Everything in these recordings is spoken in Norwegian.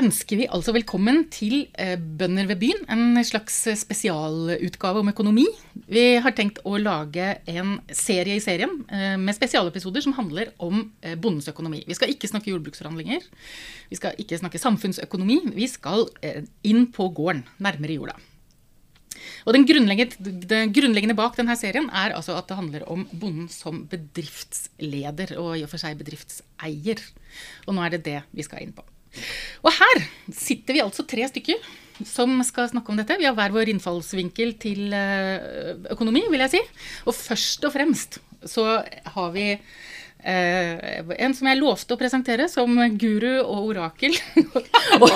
ønsker vi altså velkommen til eh, Bønder ved byen, en slags spesialutgave om økonomi. Vi har tenkt å lage en serie i serien eh, med spesialepisoder som handler om eh, bondens økonomi. Vi skal ikke snakke jordbruksforhandlinger, vi skal ikke snakke samfunnsøkonomi. Vi skal inn på gården, nærmere jorda. Og den grunnleggende, det grunnleggende bak denne serien er altså at det handler om bonden som bedriftsleder, og i og for seg bedriftseier. Og nå er det det vi skal inn på. Og her sitter vi altså tre stykker som skal snakke om dette. Vi har hver vår innfallsvinkel til eh, økonomi, vil jeg si. Og først og fremst så har vi Uh, en som jeg lovte å presentere som guru og orakel. og,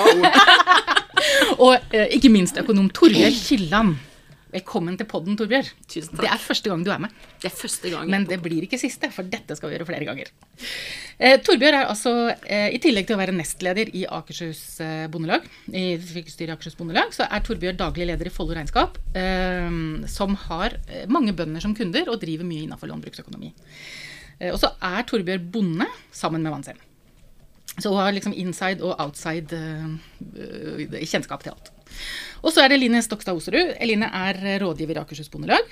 og eh, ikke minst økonom Torgeir Killand. Velkommen til podden, Torbjørn. Tusen takk. Det er første gang du er med. Det er første gang. Men det blir ikke siste, for dette skal vi gjøre flere ganger. Eh, Torbjørn er altså, eh, i tillegg til å være nestleder i Akershus eh, Bondelag, i fylkesstyret i Akershus Bondelag, så er Torbjørn daglig leder i Follo Regnskap, eh, som har eh, mange bønder som kunder og driver mye innenfor landbruksøkonomi. Eh, og så er Torbjørn bonde sammen med mannen. Så hun har liksom inside og outside kjennskap til alt. Og så er det Eline Stokstad Oserud. Eline er rådgiver i Akershus Bondelag.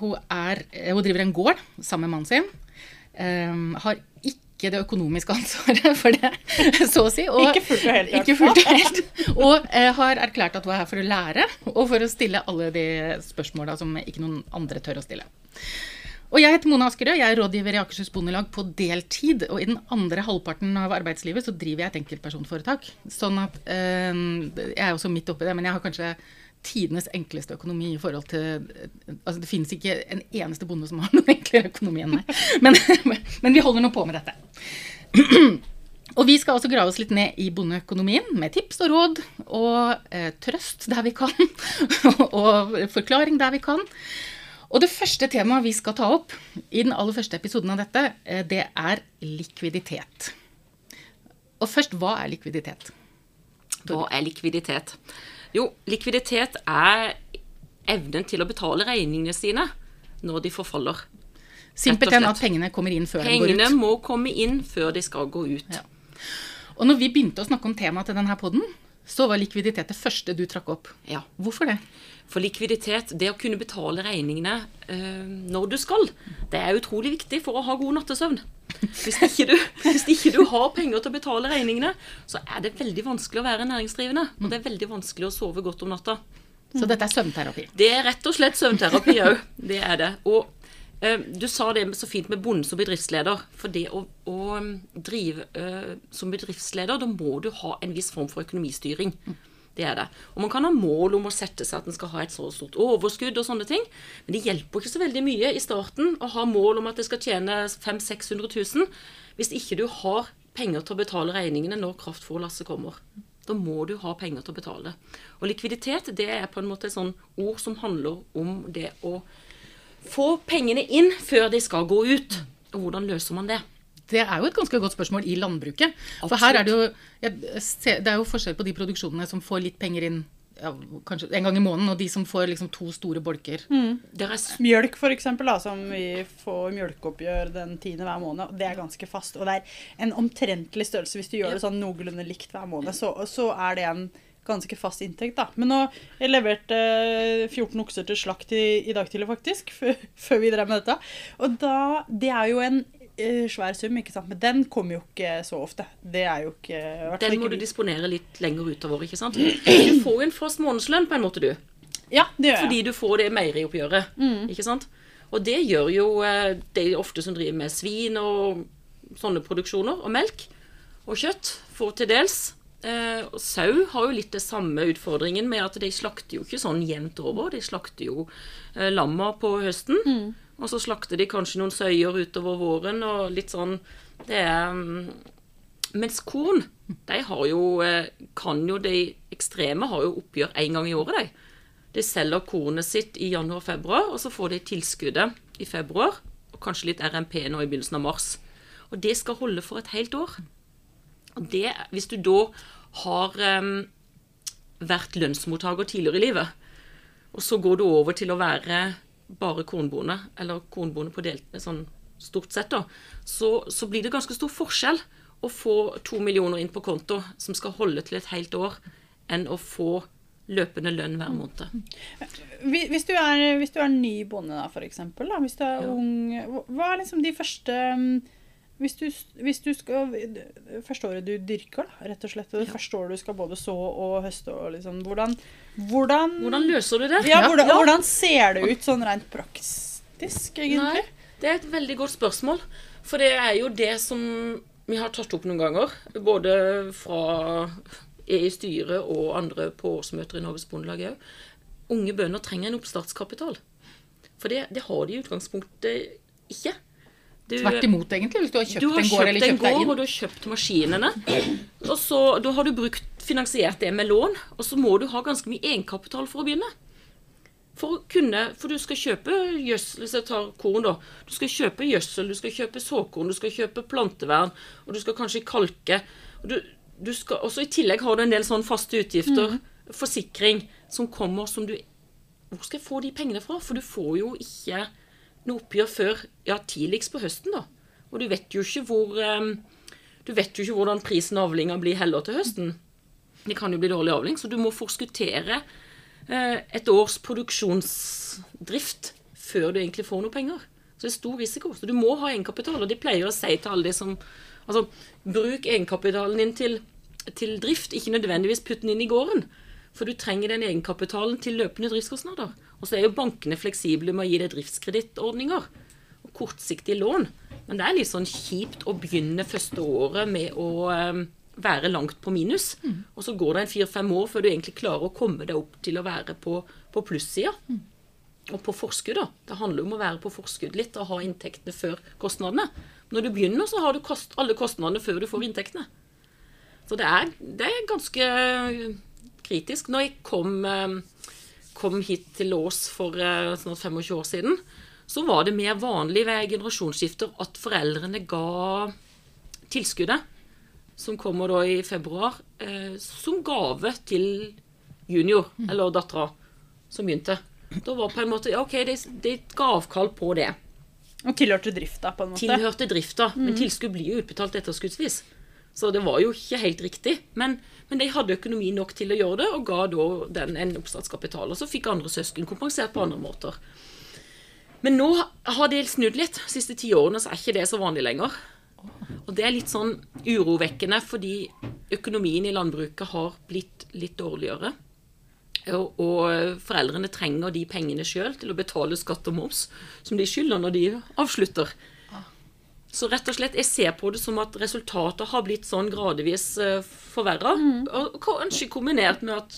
Hun, hun, driver en gård sammen med mannen sin. Um, har ikke det økonomiske ansvaret for det, så å si. Og, ikke fullt og helt. Ikke fullt og helt. Og uh, har erklært at hun er her for å lære, og for å stille alle de spørsmåla som ikke noen andre tør å stille. Og jeg heter Mona Askerød, jeg er rådgiver i Akershus Bondelag på deltid. Og i den andre halvparten av arbeidslivet så driver jeg et enkeltpersonforetak. Sånn at øh, Jeg er også midt oppi det, men jeg har kanskje tidenes enkleste økonomi i forhold til Altså det finnes ikke en eneste bonde som har noen enklere økonomi enn meg. Men, men vi holder nå på med dette. Og vi skal også grave oss litt ned i bondeøkonomien med tips og råd og eh, trøst der vi kan. og forklaring der vi kan. Og det første temaet vi skal ta opp i den aller første episoden av dette, eh, det er likviditet. Og først, hva er likviditet? Hva er likviditet? Jo, likviditet er evnen til å betale regningene sine når de forfaller. Simpelthen at pengene kommer inn før pengene de går ut. Pengene må komme inn før de skal gå ut. Ja. Og når vi begynte å snakke om temaet til denne poden, så var likviditet det første du trakk opp. Ja. Hvorfor det? For likviditet, det å kunne betale regningene uh, når du skal, det er utrolig viktig for å ha god nattesøvn. Hvis ikke, du, hvis ikke, du, har penger til å betale regningene, så er det veldig vanskelig å være næringsdrivende. Og det er veldig vanskelig å sove godt om natta. Så dette er søvnterapi? Det er rett og slett søvnterapi òg. Det er det. Og uh, du sa det så fint med bonden som bedriftsleder. For det å, å drive uh, som bedriftsleder, da må du ha en viss form for økonomistyring. Det er det. Og man kan ha mål om å sette seg at en skal ha et så stort overskudd og sånne ting. Men det hjelper ikke så veldig mye i starten å ha mål om at det skal tjene 500 600 000 hvis ikke du har penger til å betale regningene når kraftfòrlasset kommer. Da må du ha penger til å betale. Og likviditet det er på en måte et sånn ord som handler om det å få pengene inn før de skal gå ut. Og hvordan løser man det? Det er jo et ganske godt spørsmål i landbruket. For her er det jo Det er jo forskjell på de produksjonene som får litt penger inn ja, kanskje en gang i måneden, og de som får liksom to store bolker. Mm. Mjølk, for eksempel, da, som vi får mjølkeoppgjør den tiende hver måned. Det er ganske fast. Og det er en omtrentlig størrelse. Hvis du gjør det sånn noenlunde likt hver måned, så, så er det en ganske fast inntekt, da. Men nå Jeg leverte 14 okser til slakt i, i dag tidlig, faktisk. Før vi drev med dette. Og da Det er jo en Eh, svær sum, ikke sant? men den kommer jo ikke så ofte. Det er jo ikke Den må ikke... du disponere litt lenger utover, ikke sant? Du får jo en fast månedslønn på en måte, du. Ja, det gjør jeg. Fordi du får det meierioppgjøret, mm. ikke sant? Og det gjør jo eh, de ofte som driver med svin og sånne produksjoner, og melk og kjøtt, får til dels. Eh, sau har jo litt det samme utfordringen med at de slakter jo ikke sånn jevnt over. De slakter jo eh, lamma på høsten. Mm. Og så slakter de kanskje noen søyer utover våren og litt sånn Det er mm, Mens korn, de har jo eh, Kan jo de ekstreme har jo oppgjør én gang i året, de. De selger kornet sitt i januar-februar, og så får de tilskuddet i februar. Og kanskje litt RMP nå i begynnelsen av mars. Og det skal holde for et helt år. Og det, hvis du da har um, vært lønnsmottaker tidligere i livet, og så går du over til å være bare kornbonde, eller kornbonde på delt, sånn stort sett, da, så, så, blir det ganske stor forskjell å få to millioner inn på konto som skal holde til et helt år, enn å få løpende lønn hver måned. Hvis du er, hvis du er ny bonde, da, eksempel, hvis du er Ja. ung hva- Hva er liksom de første mm, hvis du, hvis du skal Første året du dyrker, da, rett og slett. Det Ja. første året du skal både så og høste og liksom Hvordan Hvordan, Hvordan løser du det? ja, Ja. hvordan, Ja. hvordan ser det ut sånn rent praktisk, egentlig? Nei, det er et veldig godt spørsmål. For det er jo det som vi har tatt opp noen ganger. Både fra i styret og andre på årsmøter i Norges Bondelag òg. Unge bønder trenger en oppstartskapital. For det, det har de i utgangspunktet ikke. Du- Tvert imot, egentlig. Hvis du har kjøpt du har en gård eller kjøpt deg inn. og du har kjøpt maskinene. Og så, Da har du brukt, finansiert det med lån, og så må du ha ganske mye egenkapital for å begynne. For å kunne, for du skal kjøpe gjødsel, hvis jeg tar korn da. Du skal kjøpe gjødsel, du skal kjøpe såkorn, du skal kjøpe plantevern, og du skal kanskje kalke. Og du, du skal, også I tillegg har du en del sånn faste utgifter, forsikring, som kommer som du Hvor skal jeg få de pengene fra? For du får jo ikke noe oppgjør før ja, tidligst på høsten, da. Og du vet jo ikke hvor eh, Du vet jo ikke hvordan prisen av avlinga blir heller til høsten. Det kan jo bli dårlig avling, så du må forskuttere eh, et års produksjonsdrift før du egentlig får noe penger. Så det er stor risiko. Så du må ha egenkapital. Og de pleier å si til alle de som Altså, bruk egenkapitalen din til, til drift, ikke nødvendigvis putt den inn i gården. For du trenger den egenkapitalen til løpende driftskostnader. Og så er jo bankene fleksible med å gi deg driftskredittordninger og kortsiktige lån. Men det er litt sånn kjipt å begynne første året med å eh, være langt på minus. Og så går det en fire-fem år før du egentlig klarer å komme deg opp til å være på, på plussida. Og på forskudd, da. Det handler om å være på forskudd litt og ha inntektene før kostnadene. Når du begynner, så har du kost, alle kostnadene før du får inntektene. Så det er, det er ganske kritisk. Når jeg kom, eh, kom hit til Ås for eh, snart 25 år siden, så var det mer vanlig ved generasjonsskifter at foreldrene ga tilskuddet, som kommer da i februar, eh, som gave til junior, eller dattera, som begynte. Da var på en måte, ja, ok, det, de ga avkall på det. Og tilhørte drifta, på en måte. Tilhørte drifta, men tilskudd blir jo utbetalt etterskuddsvis. Så det var jo ikke helt riktig. Men, men de hadde økonomi nok til å gjøre det, og ga da den en oppstartskapital. Og så fikk andre søsken kompensert på andre måter. Men nå har det snudd litt. De siste ti årene så er ikke det så vanlig lenger. Og det er litt sånn urovekkende, fordi økonomien i landbruket har blitt litt dårligere. Og, og foreldrene trenger de pengene sjøl til å betale skatt og moms som de skylder når de avslutter. Så rett og slett, jeg ser på det som at resultatet har blitt sånn gradvis uh, forverra. Og kanskje kombinert med at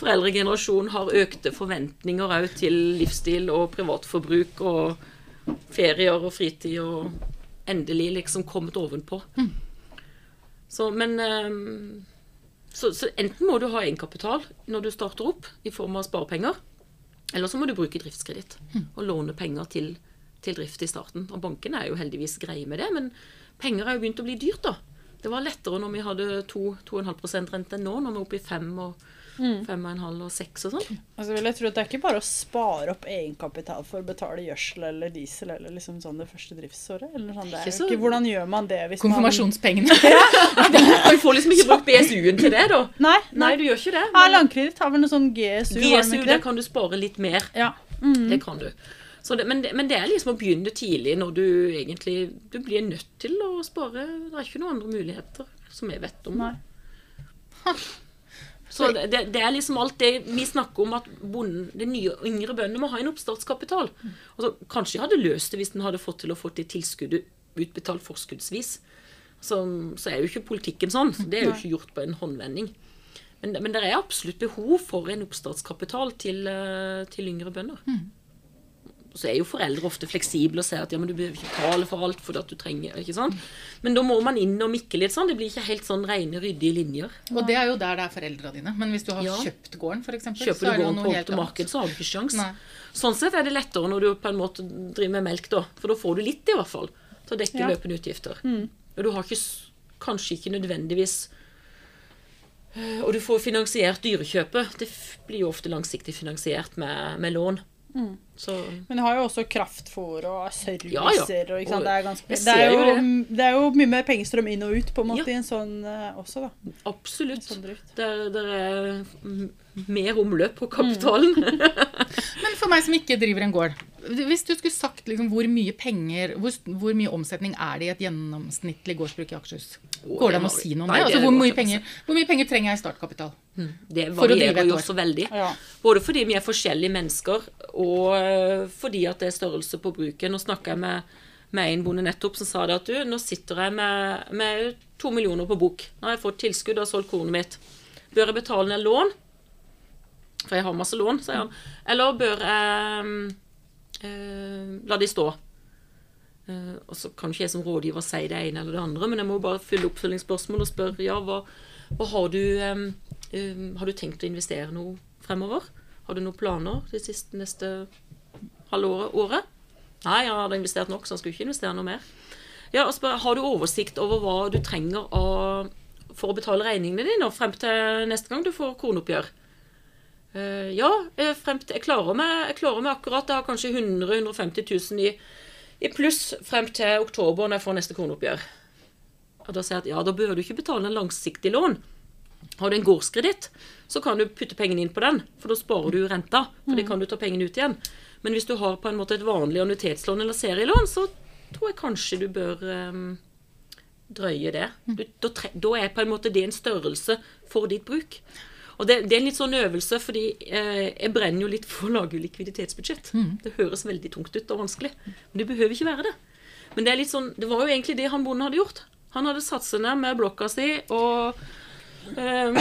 foreldregenerasjonen har økte forventninger òg til livsstil og privatforbruk og ferier og fritid og endelig liksom kommet ovenpå. Så, men ehm, så, så enten må du ha egenkapital når du starter opp i form av sparepenger, eller så må du bruke driftskreditt og låne penger til, til drift i starten. Og bankene er jo heldigvis greie med det, men penger er jo begynt å bli dyrt, da. Det var lettere når vi hadde 2-2,5 rente enn nå, når vi er oppe i 5 og 5,5 og 6 og sånn. Altså vil jeg tro at Det er ikke bare å spare opp egenkapital for å betale gjødsel eller diesel eller liksom sånn det første driftsåret. Eller sånn. det er Ikke ikke, hvordan gjør man det hvis Konfirmasjonspengene. Du får liksom ikke brukt BSU-en til det, da. Nei, Nei, Nei, du gjør ikke det. Ja, Landkreditt har vel noe sånn GSU? GSU, der kan du spare litt mer. Ja. Mm. Det kan du. Så det, men, det, men det er liksom å begynne tidlig når du egentlig Du blir nødt til å spare. Det er ikke noen andre muligheter som jeg vet om. Så det, det, er liksom alt det vi snakker om, at bonden, den nye og yngre bøndene må ha en oppstartskapital. Altså, kanskje jeg hadde løst det hvis den hadde fått til å få det tilskuddet utbetalt forskuddsvis. Så, så er jo ikke politikken sånn. Så det er jo ikke gjort på en håndvending. Men, men det er absolutt behov for en oppstartskapital til, eh, til yngre bønder. Så er jo foreldre ofte fleksible og sier at ja, men du behøver ikke betale for alt for at du trenger ikke sant? Men da må man inn og mikke litt sånn. Det blir ikke helt sånn rene, ryddige linjer. Og det er jo der det er foreldra dine. Men hvis du har Ja. kjøpt gården, f.eks., så Kjøper er du gården på noe helt annet. marked, så har du ikke sjans. Nei. Sånn sett er det lettere når du på en måte driver med melk, da. For da får du litt, i hvert fall, til å dekke Ja. løpende utgifter. Og du har ikke, kanskje ikke nødvendigvis øh, Og du får finansiert dyrekjøpet. Det blir jo ofte langsiktig finansiert med, med lån. Så Men det har jo også kraftfôr og servicer. Ja, ja. Og? Og Det, er ganske, det, er jo, det er jo mye mer pengestrøm inn og ut på en måte Ja. i en sånn eh, også, da. absolutt. Sånn det, der er mm, mer omløp på kapitalen. Men for meg som ikke driver en gård, hvis du skulle sagt liksom hvor mye penger, hvor, hvor mye omsetning er det i et gjennomsnittlig gårdsbruk i Akershus? Går det an å si noe om det? det Altså, hvor, mye penger, hvor mye penger trenger jeg i startkapital? Det For varierer jo også veldig. Ja. Både fordi vi er forskjellige mennesker, og eh, fordi at det er størrelse på bruket. Nå snakka jeg med, med en bonde nettopp som sa det at du, nå sitter jeg med, med to millioner på bok. Nå har jeg fått tilskudd og har solgt kornet mitt. Bør jeg betale ned lån? For jeg har masse lån, sier han. Eller bør jeg eh, la de stå? Eh, og så kan ikke jeg som rådgiver si det ene eller det andre, men jeg må bare fylle oppfølgingsspørsmål og spørre ja, hva, hva har du em, em, Har du tenkt å investere noe fremover? Har du noen planer det siste, neste halvåret? Året? Nei, han hadde investert nok, så han skulle ikke investere noe mer. Ja, og spør, Har du oversikt over hva du trenger av, for å betale regningene dine frem til neste gang du får kroneoppgjør? Eh, ja, eh, frem til, jeg, klarer meg, jeg klarer meg akkurat. Jeg har kanskje 100 150 000 i, i pluss frem til oktober når jeg får neste kroneoppgjør. Og da sier jeg at ja, da bør du ikke betale en langsiktig lån. Har du en gårdskreditt, så kan du putte pengene inn på den, for da sparer du renta. For det kan du ta pengene ut igjen. Men hvis du har på en måte et vanlig annuitetslån eller serielån, så tror jeg kanskje du bør um, drøye det. Du, da, da er på en måte det en størrelse for ditt bruk. Og det, det er en litt sånn øvelse, fordi eh, jeg brenner jo litt for å lage likviditetsbudsjett. Det høres veldig tungt ut og vanskelig, men det behøver ikke være det. Men det, er litt sånn, det var jo egentlig det han bonden hadde gjort. Han hadde satt seg ned med blokka si og eh,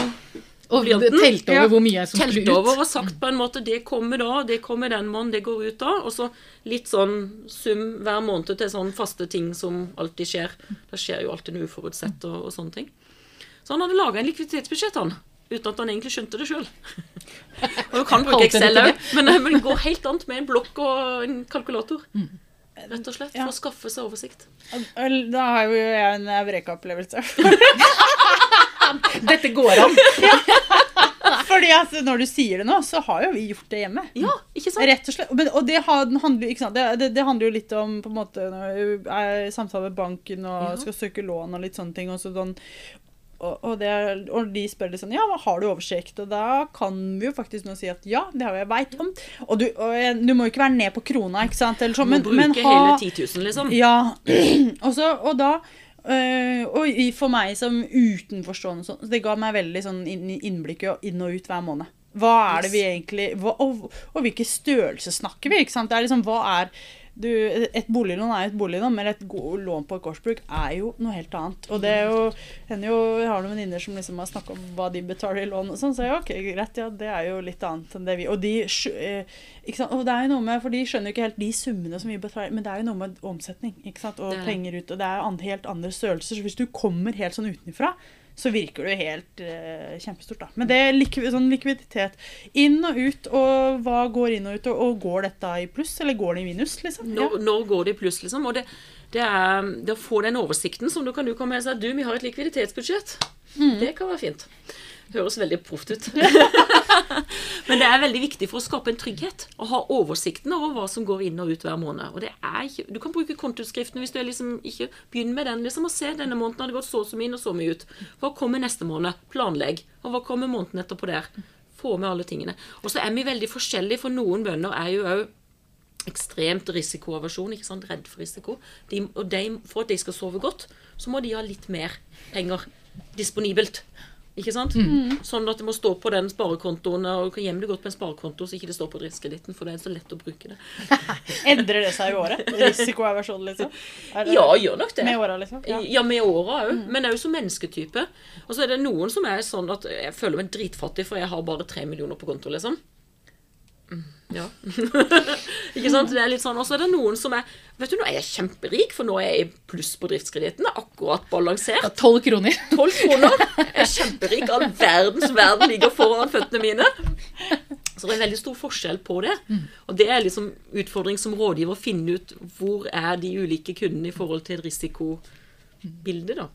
Og telt over Ja. hvor mye som skulle ut. over og sagt på en måte det kommer da, det kommer den måneden, det går ut da. Og så litt sånn sum hver måned til sånn faste ting som alltid skjer. Det skjer jo alltid noe uforutsett og, og sånne ting. Så han hadde laga en likviditetsbudsjett, han. Uten at han egentlig skjønte det sjøl. Og du kan bruke Excel òg, men, men det går helt annet med en blokk og en kalkulator. Rett og slett for å skaffe seg oversikt. Da har jo jeg en Eureka-opplevelse. Dette går an. Fordi altså, når du sier det nå, så har jo vi gjort det hjemme. Ja, ikke sant? Rett og slett. Men, og det, handler, sant? Det, det, det handler jo litt om på en måte, når samtale med banken og Ja. skal søke lån og litt sånne ting. Og, sånn, og, og, det, er- og de spør litt sånn Ja, har du oversikt? Og da kan vi jo faktisk nå si at ja, det har jeg veit om. Og, du, og jeg, du må jo ikke være ned på krona, ikke sant? Eller sånn, Må bruke men hele ha 10 000, liksom. Ja. og, så, og da øh, og for meg som utenforstående sånn, så det ga meg veldig sånn innblikk inn og ut hver måned. Hva er det vi egentlig hva, og, og hvilke størrelser snakker vi? ikke sant? Det er liksom, hva er du, Et boliglån er jo et boliglån, men et lån på et gårdsbruk er jo noe helt annet. Og det er jo, hender jo, Jeg har noen venninner som liksom har snakka om hva de betaler i lån, og sånn, så jeg, ok, greit, ja, det er jo litt annet enn det vi Og de eh, ikke sant? Og det er jo noe med, for de skjønner jo ikke helt de summene som vi betaler, men det er jo noe med omsetning ikke sant? og er penger ut, og det er helt andre størrelser. Så hvis du kommer helt sånn utenfra, så virker det jo helt eh, kjempestort, da. Men det er likvi, sånn likviditet inn og ut, og hva går inn og ut, og, og går dette i pluss, eller går det i minus, liksom? Når, når går det i pluss, liksom? Og det, det, er, det å få den oversikten som du kan du komme med og si du, vi har et likviditetsbudsjett. Det kan være fint. Høres veldig proft ut. Men det er veldig viktig for å skape en trygghet. Å ha oversikten over hva som går inn og ut hver måned. Og det er ikke, Du kan bruke kontoutskriften hvis du liksom ikke begynner med den. liksom å se Denne måneden har det gått så og så mye inn og så mye ut. Hva kommer neste måned? Planlegg. Og hva kommer måneden etterpå der? Få med alle tingene. Og så er vi veldig forskjellige, for noen bønder er jo òg ekstremt risikoaversjon, ikke sant? redd for risiko. De, og de, for at de skal sove godt, så må de ha litt mer penger disponibelt. Ikke sant? Sånn at det må stå på den sparekontoen, og du kan gjemme det godt på en sparekonto, så ikke det står på driftskreditten, for det er så lett å bruke det. Endrer det seg i året? Risikoaversjon, liksom? Er det- Ja, gjør nok det. Med åra, liksom? Ja. Ja, med åra òg, men òg som mennesketype. Og så er det noen som er sånn at jeg føler meg dritfattig, for jeg har bare tre millioner på konto, liksom. Mm, Ja. ikke sant? Det er litt sånn. Og så er det noen som er Vet du, nå er jeg kjemperik, for nå er jeg i pluss på driftskreditten. Det akkurat balansert. Tolv kroner. 12 kroner. Jeg er kjemperik. All verdens verden ligger foran føttene mine. Så det er veldig stor forskjell på det. Og det er liksom utfordring som rådgiver å finne ut hvor er de ulike kundene i forhold til risikobildet, risikobilde, da.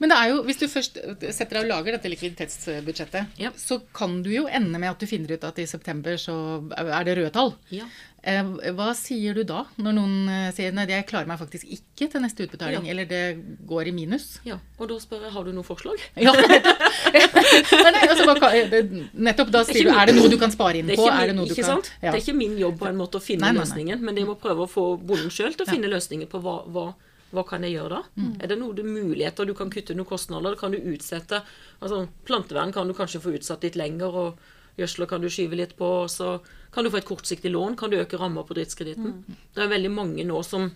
Men det er jo, hvis du først setter deg og lager dette likviditetsbudsjettet, Ja. så kan du jo ende med at du finner ut at i september så er det røde tall. Ja. Eh, Hva sier du da, når noen eh, sier nei, jeg klarer meg faktisk ikke til neste utbetaling, Ja. eller det går i minus? ja. Og da spør jeg har du noe forslag. Ja, nettopp. nei, nei, altså, det- nettopp da er sier du er det noe du kan spare inn Det er på? Er det kan. Er ikke min jobb på en måte å finne nei. løsningen, men jeg må prøve å få bonden sjøl til å finne løsninger på hva, hva, hva kan jeg gjøre da? Mm. Er det noen muligheter, du kan kutte noen kostnader, kan du utsette altså Plantevern kan du kanskje få utsatt litt lenger, og gjødsler kan du skyve litt på, så kan du få et kortsiktig lån, kan du øke ramma på driftskreditten. Mm. Det er veldig mange nå som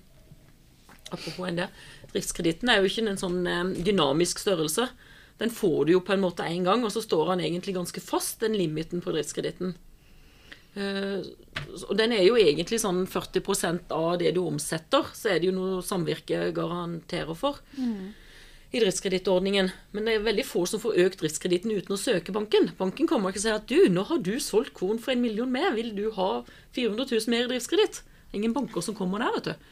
Apropos enn det. Driftskreditten er jo ikke en sånn eh, dynamisk størrelse. Den får du jo på en måte én gang, og så står han egentlig ganske fast, den limiten på driftskreditten. Eh, og den er jo egentlig sånn 40% av det du omsetter, så er det jo noe samvirket garanterer for. I driftskredittordningen. Men det er veldig få som får økt driftskreditten uten å søke banken. Banken kommer ikke og sier at du, nå har du solgt korn for en million mer, vil du ha 400 000 mer i driftskreditt? Ingen banker som kommer der, vet du.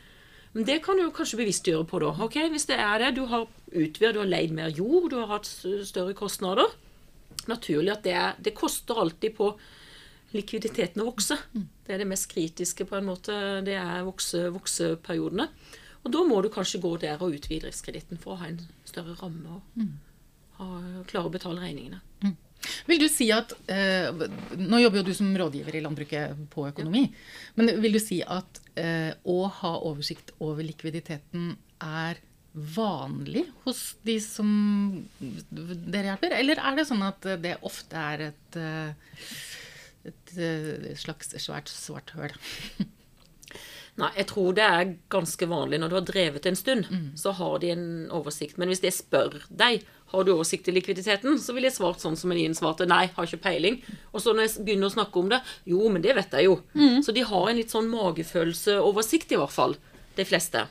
Men det kan du kanskje bevisstgjøre på, da. Ok, Hvis det er det, du har utvidet, du har leid mer jord, du har hatt større kostnader. Naturlig at det, er, det koster alltid på likviditeten å vokse. Det er det mest kritiske, på en måte. Det er vokse, vokseperiodene. Og da må du kanskje gå der og utvide driftskreditten for å ha en større ramme og ha, klare å betale regningene. Vil du si at eh, Nå jobber jo du som rådgiver i landbruket på økonomi. Men vil du si at eh, å ha oversikt over likviditeten er vanlig hos de som dere hjelper? Eller er det sånn at det ofte er et, eh, et et slags svært svart høl? Nei, jeg tror det er ganske vanlig. Når du har drevet en stund, så har de en oversikt. Men hvis jeg spør deg har du oversikt i likviditeten, så ville jeg svart sånn som Elin svarte. Nei, har ikke peiling. Og så når jeg begynner å snakke om det, jo, men det vet jeg jo. Så de har en litt sånn magefølelseoversikt, i hvert fall. De fleste.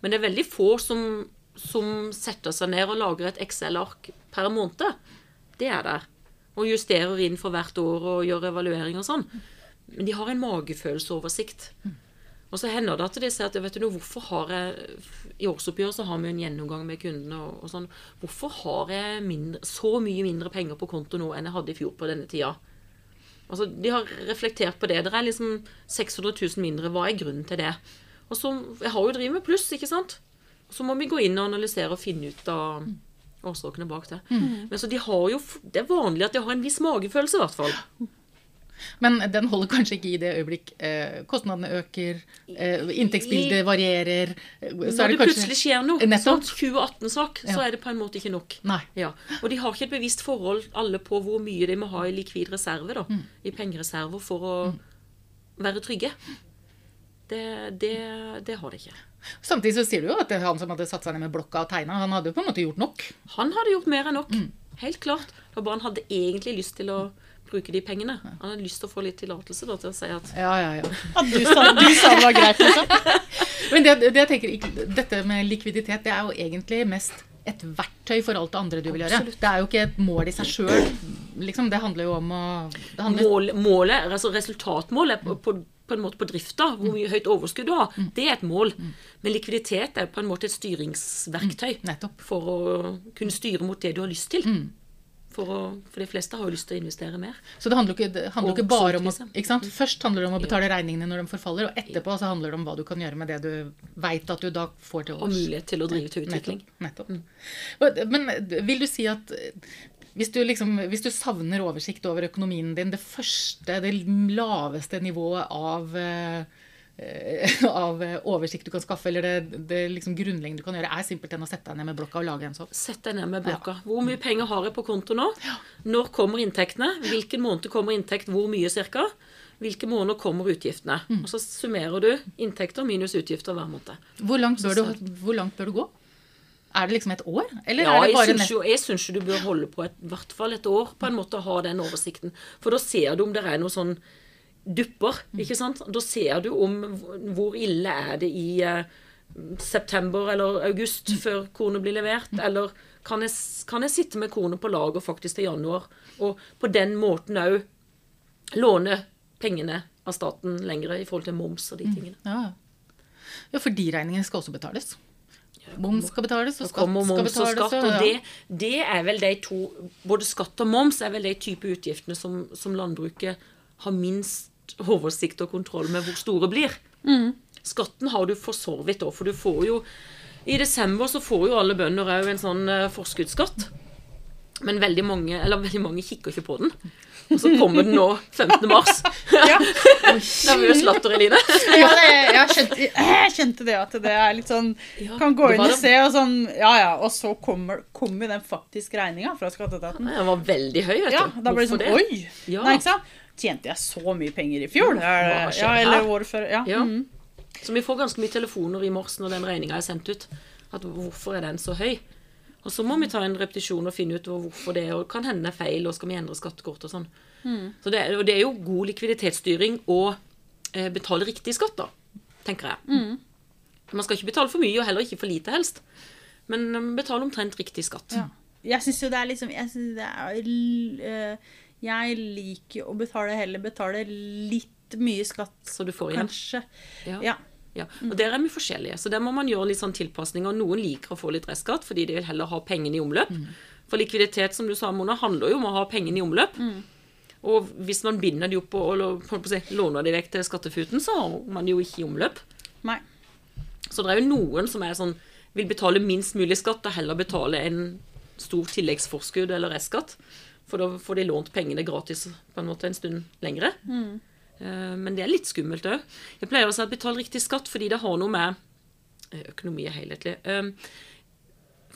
Men det er veldig få som, som setter seg ned og lager et Excel-ark per måned. Det er der. Og justerer inn for hvert år og gjør evaluering og sånn. Men de har en magefølelseoversikt. Og så hender det at de sier at vet du, noe, hvorfor har jeg I årsoppgjør så har vi en gjennomgang med kundene. og, og sånn, Hvorfor har jeg mindre, så mye mindre penger på konto nå enn jeg hadde i fjor på denne tida? Altså, De har reflektert på det. Det er liksom 600 000 mindre. Hva er grunnen til det? Og så, Jeg har jo drevet med pluss, ikke sant? Så må vi gå inn og analysere og finne ut av årsakene bak det. Men så de har jo, Det er vanlig at de har en viss magefølelse, i hvert fall. Men den holder kanskje ikke i det øyeblikk eh, kostnadene øker, eh, inntektsbildet varierer. eh, Så Når det kanskje plutselig skjer noe, Nettopp. sånn 2018-sak, så er det på en måte ikke nok. Ja. Og de har ikke et bevisst forhold alle på hvor mye de må ha i likvid reserve, da. Mm. I pengereserver for å være trygge. Det, det, det har de ikke. Samtidig så sier du jo at det er han som hadde satt seg ned med blokka og tegna, han hadde jo på en måte gjort nok. Han hadde gjort mer enn nok. Mm. Helt klart. Det var bare han hadde egentlig lyst til å bruke de pengene. Han hadde lyst til å få litt tillatelse da, til å si at Ja, ja, ja. At du sa, du sa det var greit, liksom. Men det, det jeg tenker, dette med likviditet, det er jo egentlig mest et verktøy for alt det andre du vil gjøre. Absolutt. Det er jo ikke et mål i seg sjøl. Liksom, det handler jo om å det handler, mål, målet, altså resultatmålet på, på, på en måte på drifta, hvor mye høyt overskudd du har, det er et mål. Men likviditet er på en måte et styringsverktøy for å kunne styre mot det du har lyst til. For, å, for de fleste har jo lyst til å investere mer. Så det handler ikke, det handler ikke bare om å ikke sant? Først handler det om å betale regningene når de forfaller, og etterpå så handler det om hva du kan gjøre med det du veit at du da får til Og mulighet til å drive til utvikling. Nettopp. nettopp. Men vil du si at hvis du, liksom, hvis du savner oversikt over økonomien din, det første, det laveste nivået av, eh, av eh, oversikt du kan skaffe, eller det, det liksom grunnleggende du kan gjøre, er simpelthen å sette deg ned med blokka og lage en sånn? Sett deg ned med blokka. Hvor mye penger har jeg på konto nå? Når kommer inntektene? Hvilken måned kommer inntekt? Hvor mye cirka? Hvilke måneder kommer utgiftene? Og så summerer du inntekter minus utgifter hver måned. Hvor langt bør du, hvor langt bør du gå? Er det liksom et år? Eller Ja, er det jeg bare syns, jo, jeg syns jo du bør holde på et, i hvert fall et år på en måte å ha den oversikten. For da ser du om det er noe sånn dupper, ikke sant? Da ser du om hvor ille er det i eh, september eller august før kornet blir levert, eller kan jeg, kan jeg sitte med kornet på lager faktisk til januar, og på den måten òg låne pengene av staten lengre i forhold til moms og de tingene. Ja. ja, for de regningene skal også betales. Moms skal betales, og skatt moms, skal betales. og skatt, og- det, det er vel de to Både skatt og moms er vel de type utgiftene som, som landbruket har minst oversikt og kontroll med hvor store blir. Skatten har du for så vidt òg, for du får jo I desember så får jo alle bønder òg en sånn eh, forskuddsskatt. Men veldig mange, eller veldig mange kikker ikke på den. Og så kommer den nå 15. mars. Ja. Nervøs latter, Eline. Ja, det, jeg, kjente, jeg kjente det at det er litt sånn Kan gå inn og se, og sånn Ja ja, og så kommer, kommer den faktiske regninga fra skatteetaten. Den var veldig høy, vet du. Ja, da ble det sånn Oi! Ja. Nei, ikke sant? Tjente jeg så mye penger i fjor? Ja, eller året før. Ja. Ja. Mm. Så vi får ganske mye telefoner i mars når den regninga er sendt ut. At hvorfor er den så høy? Og så må vi ta en repetisjon og finne ut hvorfor det og kan hende feil, og skal vi endre skattekort og sånn. Så det, og det er jo god likviditetsstyring å eh, betale riktig skatt, da, tenker jeg. Man skal ikke betale for mye, og heller ikke for lite, helst. Men eh, betale omtrent riktig skatt. Ja. Jeg syns jo det er liksom Jeg det er eh, Jeg liker å betale heller betale litt mye skatt, Så du får igjen. kanskje. Ja. Ja. Ja, og Der er vi forskjellige, så der må man gjøre litt sånn tilpasninger. Noen liker å få litt restskatt fordi de vil heller ha pengene i omløp. For likviditet, som du sa, Mona, handler jo om å ha pengene i omløp. Og hvis man binder de opp og, og låner de vekk til skattefuten, så har man jo ikke i omløp. Nei. Så det er jo noen som er sånn, vil betale minst mulig skatt og heller betale en stor tilleggsforskudd eller restskatt. For da får de lånt pengene gratis på en måte en stund lengre. Eh, Men det er litt skummelt òg. Jeg pleier å si at betal riktig skatt fordi det har noe med eh, Økonomi er helhetlig. Eh,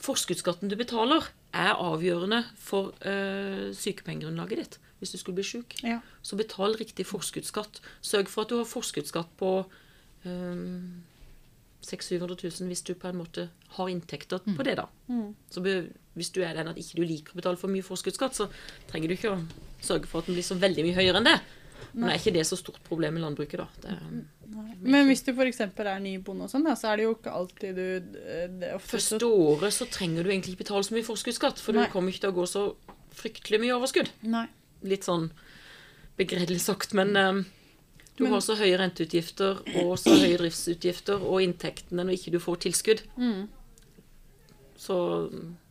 Forskuddsskatten du betaler, er avgjørende for eh, sykepengegrunnlaget ditt hvis du skulle bli syk. Ja. Så betal riktig forskuddsskatt. Sørg for at du har forskuddsskatt på um, 600 000 hvis du på en måte har inntekter på det, da. Så hvis du er den at ikke du liker å betale for mye forskuddsskatt, så trenger du ikke å sørge for at den blir så veldig mye høyere enn det. Men er ikke det så stort problem i landbruket, da? Det, Men hvis du f.eks. er ny bonde, og sånn, så er det jo ikke alltid du eh, det er ofte så, året så trenger du egentlig ikke betale så mye forskuddsskatt, for Nei. du kommer ikke til å gå så fryktelig mye overskudd. Nei. litt sånn begredelig sagt, men um, du Men- har så høye renteutgifter og så høye driftsutgifter og inntektene når ikke du får tilskudd. Mm. Så,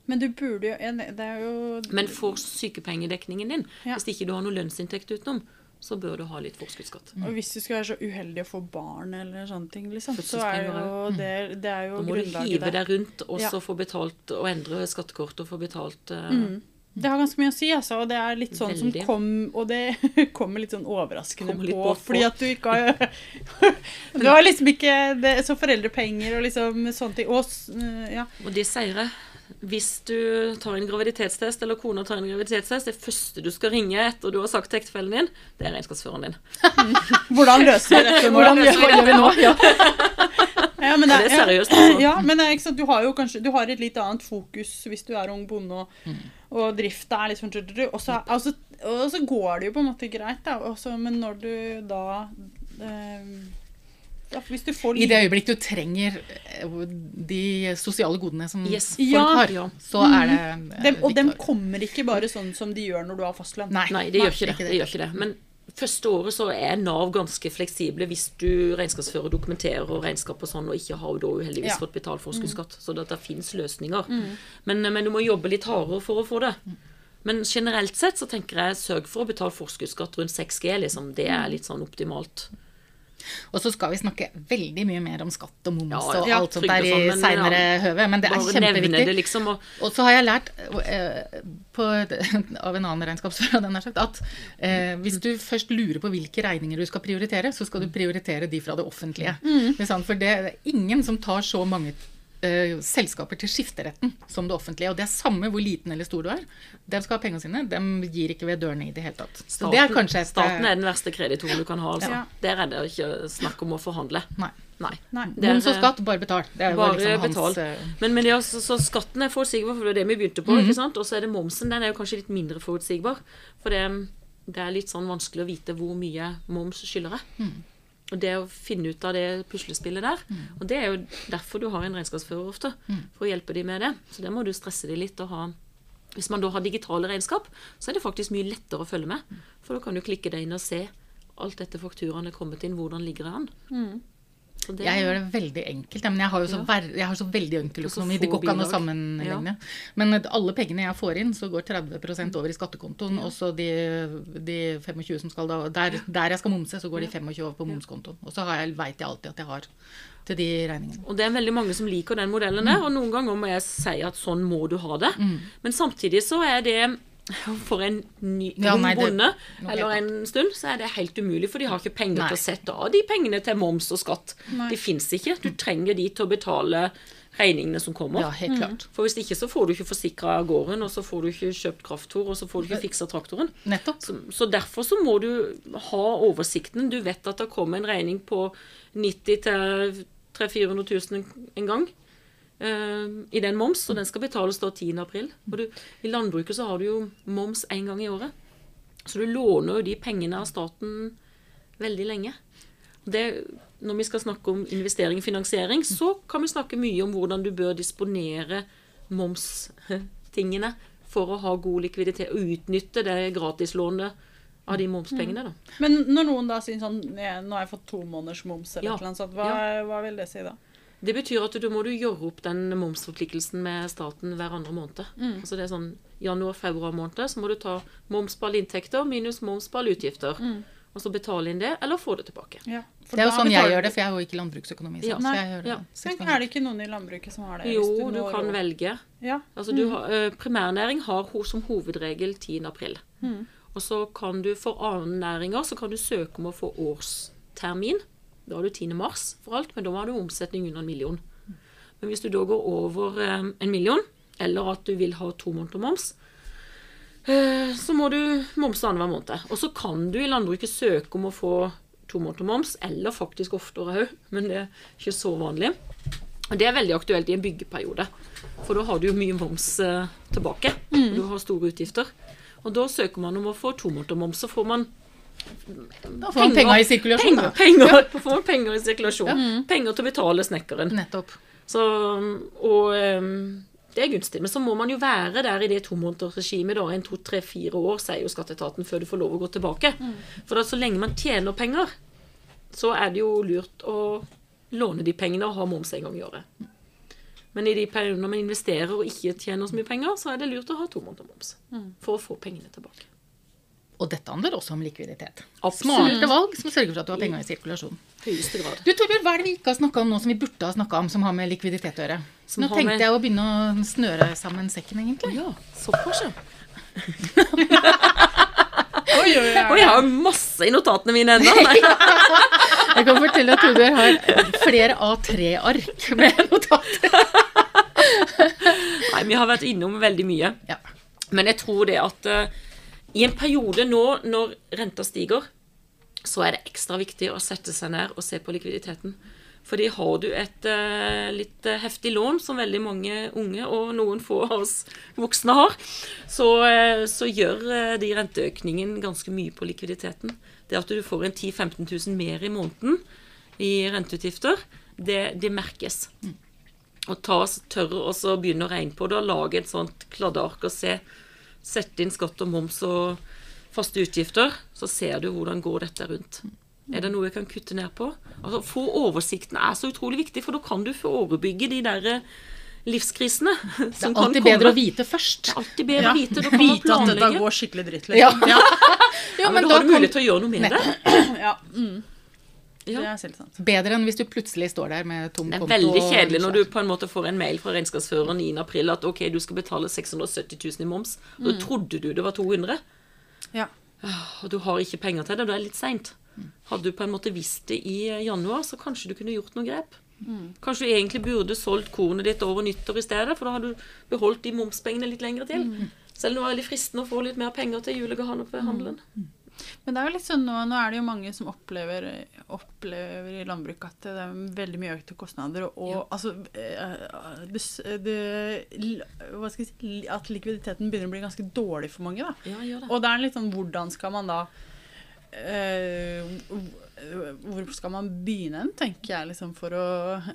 Men du burde jo Det er jo men får sykepengedekningen din, Ja. hvis ikke du har noe lønnsinntekt utenom, så bør du ha litt forskuddsskatt. Og hvis du skal være så uheldig å få barn eller sånne ting, liksom, så er jo det, det er jo Da må du hive deg rundt og Ja. få betalt og endre skattekort og få betalt uh, Mm. Det har ganske mye å si, altså. Og det er litt sånn Veldig. som kom Og det kommer litt sånn overraskende litt på, på fordi at du ikke har Du har liksom ikke det, så foreldrepenger og liksom sånne ting. Og ja. Og det sier jeg. Hvis du tar en graviditetstest, eller kona tar en graviditetstest, det første du skal ringe etter du har sagt til ektefellen din, det er regnskapsføreren din. Hvordan løser vi dette nå? Hvordan gjør vi det nå? Ja. Ja, men Det er seriøst, altså. Ja, men det er ikke sant, du har jo kanskje Du har et litt annet fokus hvis du er ung bonde, og, Mm. og drifta er liksom Og så, altså, og så går det jo på en måte greit, da. Også, men når du da eh, ja, Hvis du får I det øyeblikk du trenger eh, de sosiale godene som Yes. folk Ja. har, Ja. så er det mm. dem, Og dem kommer ikke bare sånn som de gjør når du har fastlønn. Nei. Nei, det gjør ikke det. det. det gjør ikke det. Men første året så er Nav ganske fleksible hvis du regnskapsfører, dokumenterer og regnskap og sånn, og ikke har da uheldigvis Ja. fått betalt forskuddsskatt. Så det, det fins løsninger. Men, men du må jobbe litt hardere for å få det. Men generelt sett så tenker jeg sørg for å betale forskuddsskatt rundt 6G, liksom. Det er litt sånn optimalt. Og så skal vi snakke veldig mye mer om skatt og moms Ja, og ja, alt sånt der i sånn, seinere ja, høve, men det er kjempeviktig. liksom. Og, Og så har jeg lært eh, på, av en annen regnskapsfører at eh, hvis du først lurer på hvilke regninger du skal prioritere, så skal du prioritere de fra det offentlige. Er For det er ingen som tar så mange eh, selskaper til skifteretten som det offentlige. Og det er samme hvor liten eller stor du er. De skal ha pengene sine. De gir ikke ved dørene i det hele tatt. Så det er kanskje et staten er den verste kreditoren du kan ha, altså. Ja. Der er det ikke snakk om å forhandle. Nei. Nei. Nei. Er- Moms og skatt, bare betal. Det Bare liksom betal. eh, Men, men ja, så, så skatten er forutsigbar, for det er det vi begynte på. ikke sant? Og så er det momsen. Den er jo kanskje litt mindre forutsigbar. For det, det er litt sånn vanskelig å vite hvor mye moms skylder jeg. Og det å finne ut av det puslespillet der. Og det er jo derfor du har en regnskapsfører ofte. For å hjelpe dem med det. Så det må du stresse dem litt og ha. Hvis man da har digitale regnskap, så er det faktisk mye lettere å følge med. For da kan du klikke deg inn og se alt etter fakturaen er kommet inn, hvordan ligger det an. Så det- Jeg gjør det veldig enkelt. ja, Men jeg har jo så, Ja. ver jeg har så veldig enkel økonomi. Det går ikke an å sammenligne. Ja. Men alle pengene jeg får inn, så går 30% over i skattekontoen. Og så de, de 25 som skal da der, der jeg skal momse, så går de 25 over på momskontoen. Og så veit jeg- alltid at jeg har til de regningene. Og det er veldig mange som liker den modellen Mm. og noen ganger må jeg si at sånn må du ha det. Men samtidig så er det for en ny Ja, nei, bonde det, eller en stund, så er det helt umulig, for de har ikke penger Nei. til å sette av de pengene til moms og skatt. Nei. De fins ikke. Du trenger de til å betale regningene som kommer. Ja, helt klart. For hvis ikke så får du ikke forsikra gården, og så får du ikke kjøpt kraftfôr, og så får du ikke fiksa traktoren. Nettopp. Så, så derfor så må du ha oversikten. Du vet at det kommer en regning på 90 til 300 000-400 000 en gang. Eh, I den moms, og den skal betales da 10. april. Og I landbruket så har du jo moms én gang i året. Så du låner jo de pengene av staten veldig lenge. Det, når vi skal snakke om investering og finansiering, så kan vi snakke mye om hvordan du bør disponere momstingene for å ha god likviditet og utnytte det gratislånet av de momspengene. da. Men når noen da sier sånn Nå har jeg fått to måneders moms, eller Ja. noe sånt, hva, hva vil det si da? Det betyr at du må du gjøre opp den momsforpliktelsen med staten hver andre måned. Altså det er sånn januar-februar måned, så må du ta moms på alle inntekter minus moms på alle utgifter. Og så betale inn det, eller få det tilbake. Ja, for Det er jo sånn jeg gjør det, for jeg har jo ikke landbruksøkonomi. Ja. Så Nei. jeg gjør det Ja. Men er det ikke noen i landbruket som har det? Jo, hvis du når kan over- velge. Ja. Altså du har, eh, primærnæring har som hovedregel 10. april. Og så kan du for annen næringer så kan du søke om å få årstermin. Da har du 10. mars for alt, men da har du omsetning under en million. Men hvis du da går over eh, en million, eller at du vil ha to måneder moms, eh, så må du momse annenhver måned. Og så kan du i landbruket søke om å få to måneder moms, eller faktisk oftere òg, men det er ikke så vanlig. Og det er veldig aktuelt i en byggeperiode, for da har du jo mye moms eh, tilbake. og Du har store utgifter. Og da søker man om å få to måneder moms, så får man Da får man penger i sirkulasjon, penger, da. penger, får man penger i sirkulasjon. Penger til å betale snekkeren. Nettopp. Så, og um, det er gunstig. Men så må man jo være der i det tomånedersregimet da, en to, tre, fire år, sier jo skatteetaten, før du får lov å gå tilbake. For da, så lenge man tjener penger, så er det jo lurt å låne de pengene og ha moms en gang i året. Men i de periodene man investerer og ikke tjener så mye penger, så er det lurt å ha to måneder moms. For å få pengene tilbake. Og dette handler også om likviditet. Absolutt. Smarte valg som sørger for at du har penger i sirkulasjon. høyeste grad. Du Torbjørn, Hva er det vi ikke har snakka om nå som vi burde ha snakka om, som har med likviditet å gjøre? Som nå tenkte med- jeg å begynne å snøre sammen sekken, egentlig. Ja, såpass, ja. Oi, oi, oi. Og jeg har masse i notatene mine ennå. Jeg kan fortelle at Torbjørn har flere A3-ark med notater. Nei, vi har vært innom veldig mye. Ja. Men jeg tror det at eh, i en periode nå når renta stiger, så er det ekstra viktig å sette seg ned og se på likviditeten. Fordi har du et uh, litt eh, heftig lån, som veldig mange unge og noen få av oss voksne har, så, uh, så gjør uh, de renteøkningen ganske mye på likviditeten. Det at du får en 10 000-15 000 mer i måneden i renteutgifter, det, det merkes og ta tørre og begynne å regne på det og lage et sånt kladdeark og se. Sette inn skatt og moms og faste utgifter, så ser du hvordan går dette rundt. Er det noe jeg kan kutte ned på? Altså, Få oversikten er så utrolig viktig, for da kan du forebygge de der eh, livskrisene Det som er kan alltid komme. bedre å vite først. Det er alltid bedre Ja. å vite. Da kan man Vite at det går skikkelig dritt, Ja. liksom. Ja. Ja, men da har du mulighet til å gjøre noe med det. ja. Mm. Det Ja. er selv sant. Bedre enn hvis du plutselig står der med tom Det er veldig kjedelig når du på en måte får en mail fra regnskapsføreren 9. april at ok, du skal betale 670 000 i moms. Og da trodde du det var 200. Ja. og du har ikke penger til det, Det er litt seint. Hadde du på en måte visst det i eh, januar, så kanskje du kunne gjort noen grep. Kanskje du egentlig burde solgt kornet ditt over nyttår i stedet, for da har du beholdt de momspengene litt lenger til. Selv om det var veldig fristende å få litt mer penger til julegavehandelen. Men det er jo litt sånn nå, nå er det jo mange som opplever, opplever i landbruket at det er veldig mye økte kostnader. Og, og altså eh, det, Hva skal jeg si At likviditeten begynner å bli ganske dårlig for mange. da. Ja, det. Og det er litt sånn hvordan skal man da eh, hvor skal man begynne tenker jeg, liksom, for å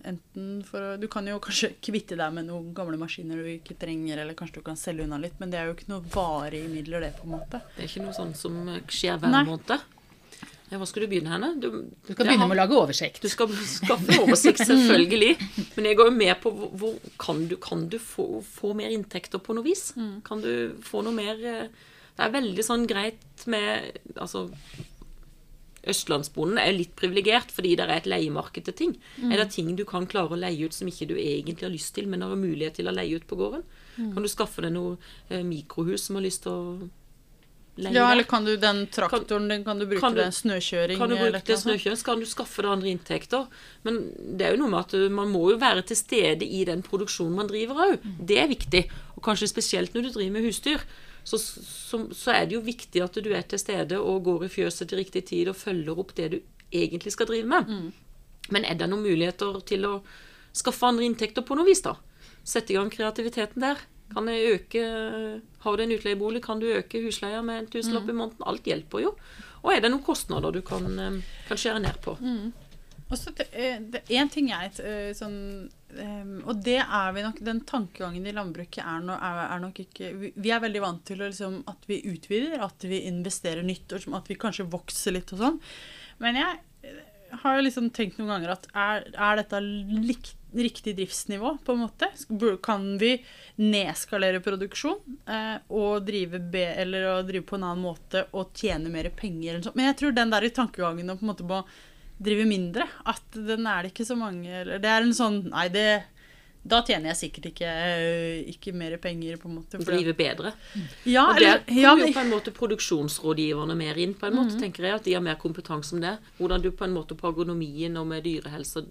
enten for å Du kan jo kanskje kvitte deg med noen gamle maskiner du ikke trenger, eller kanskje du kan selge unna litt, men det er jo ikke noe varige midler, det, på en måte. Det er ikke noe sånn som skjer hver Nei. måned. Ja, Hva skal du begynne henne? Du, Du skal begynne med å lage oversikt. Du skal skaffe oversikt, selvfølgelig. Men jeg går jo med på hvor, hvor Kan du, kan du få, få, mer inntekter på noe vis? Kan du få noe mer eh, Det er veldig sånn greit med Altså Østlandsbonden er litt privilegert fordi det er et leiemarked til ting. Mm. Er det ting du kan klare å leie ut som ikke du egentlig har lyst til, men har mulighet til å leie ut på gården? Mm. Kan du skaffe deg noe eh, mikrohus som har lyst til å leie Ja, eller kan du den traktoren den kan du bruke kan du, den snøkjøring? Kan du bruke til snøkjøring, så kan du skaffe deg andre inntekter. Men det er jo noe med at man må jo være til stede i den produksjonen man driver òg. Mm. Det er viktig. Og kanskje spesielt når du driver med husdyr så, så, så, er det jo viktig at du er til stede og går i fjøset til riktig tid og følger opp det du egentlig skal drive med. Mm. Men er det noen muligheter til å skaffe andre inntekter på noe vis, da? Sette i gang kreativiteten der. Kan jeg øke Har du en utleiebolig, kan du øke husleia med en tusenlapp mm. i måneden. Alt hjelper jo. Og er det noen kostnader du kan, eh, kan skjære ned på? Mm. Også en ting jeg eh, sånn, um, Og det er vi nok Den tankegangen i landbruket er, no, er, er nok ikke vi, er veldig vant til liksom, at vi utvider, at vi investerer nytt, og at vi kanskje vokser litt og sånn. Men jeg eh, har liksom tenkt noen ganger at er, er dette likt, riktig driftsnivå, på en måte? Kan vi nedskalere produksjon eh, og, drive be, drive på en annen måte og tjene mer penger? Men jeg tror den der tankegangen på en måte på driver mindre. At den er det ikke så mange eller Det er en sånn Nei, det da tjener jeg sikkert ikke, ikke mer penger. på en måte. Drive bedre. Ja, og der kommer ja, jo på en måte produksjonsrådgiverne mer inn. på en måte, mm. tenker jeg, At de har mer kompetanse om det. Hvordan du på en måte på agronomien og med dyrehelse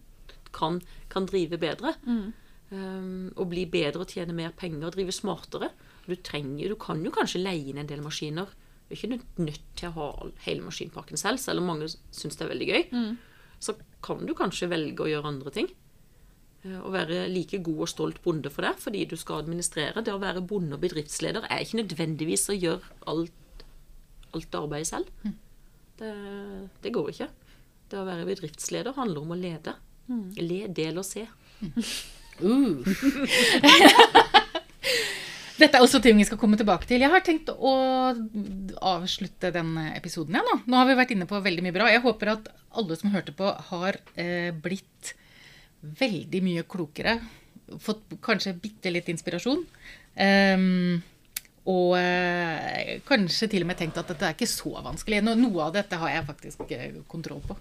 kan, kan drive bedre. Mm. Um, og bli bedre og tjene mer penger og drive smartere. Du, trenger, du kan jo kanskje leie inn en del maskiner du er ikke nødt til å ha hele maskinparken selv, selv om mange syns det er veldig gøy. Mm. Så kan du kanskje velge å gjøre andre ting. Eh, å være like god og stolt bonde for det, fordi du skal administrere. Det å være bonde og bedriftsleder er ikke nødvendigvis å gjøre alt, alt arbeidet selv. Mm. Det, det, går ikke. Det å være bedriftsleder handler om å lede. Mm. Le, del og se. Uh. Dette er også ting vi skal komme tilbake til. Jeg har tenkt å avslutte den episoden. Ja, nå. nå har vi vært inne på veldig mye bra. Jeg håper at alle som hørte på, har eh, blitt veldig mye klokere. Fått kanskje bitte litt inspirasjon. Um, og eh, kanskje til og med tenkt at dette er ikke så vanskelig. No, noe av dette har jeg faktisk eh, kontroll på.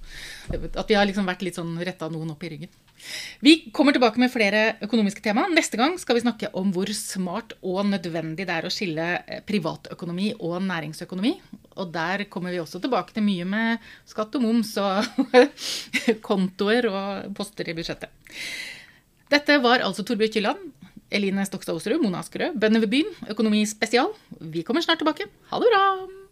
At vi har liksom vært litt sånn retta noen opp i ryggen. Vi kommer tilbake med flere økonomiske tema. Neste gang skal vi snakke om hvor smart og nødvendig det er å skille eh, privatøkonomi og næringsøkonomi. Og der kommer vi også tilbake til mye med skatt og moms og kontoer og poster i budsjettet. Dette var altså Torbjørn Kylland, Eline Stokstad Osterud, Mona Askerød, Bønder ved byen, Økonomi spesial. Vi kommer snart tilbake. Ha det bra!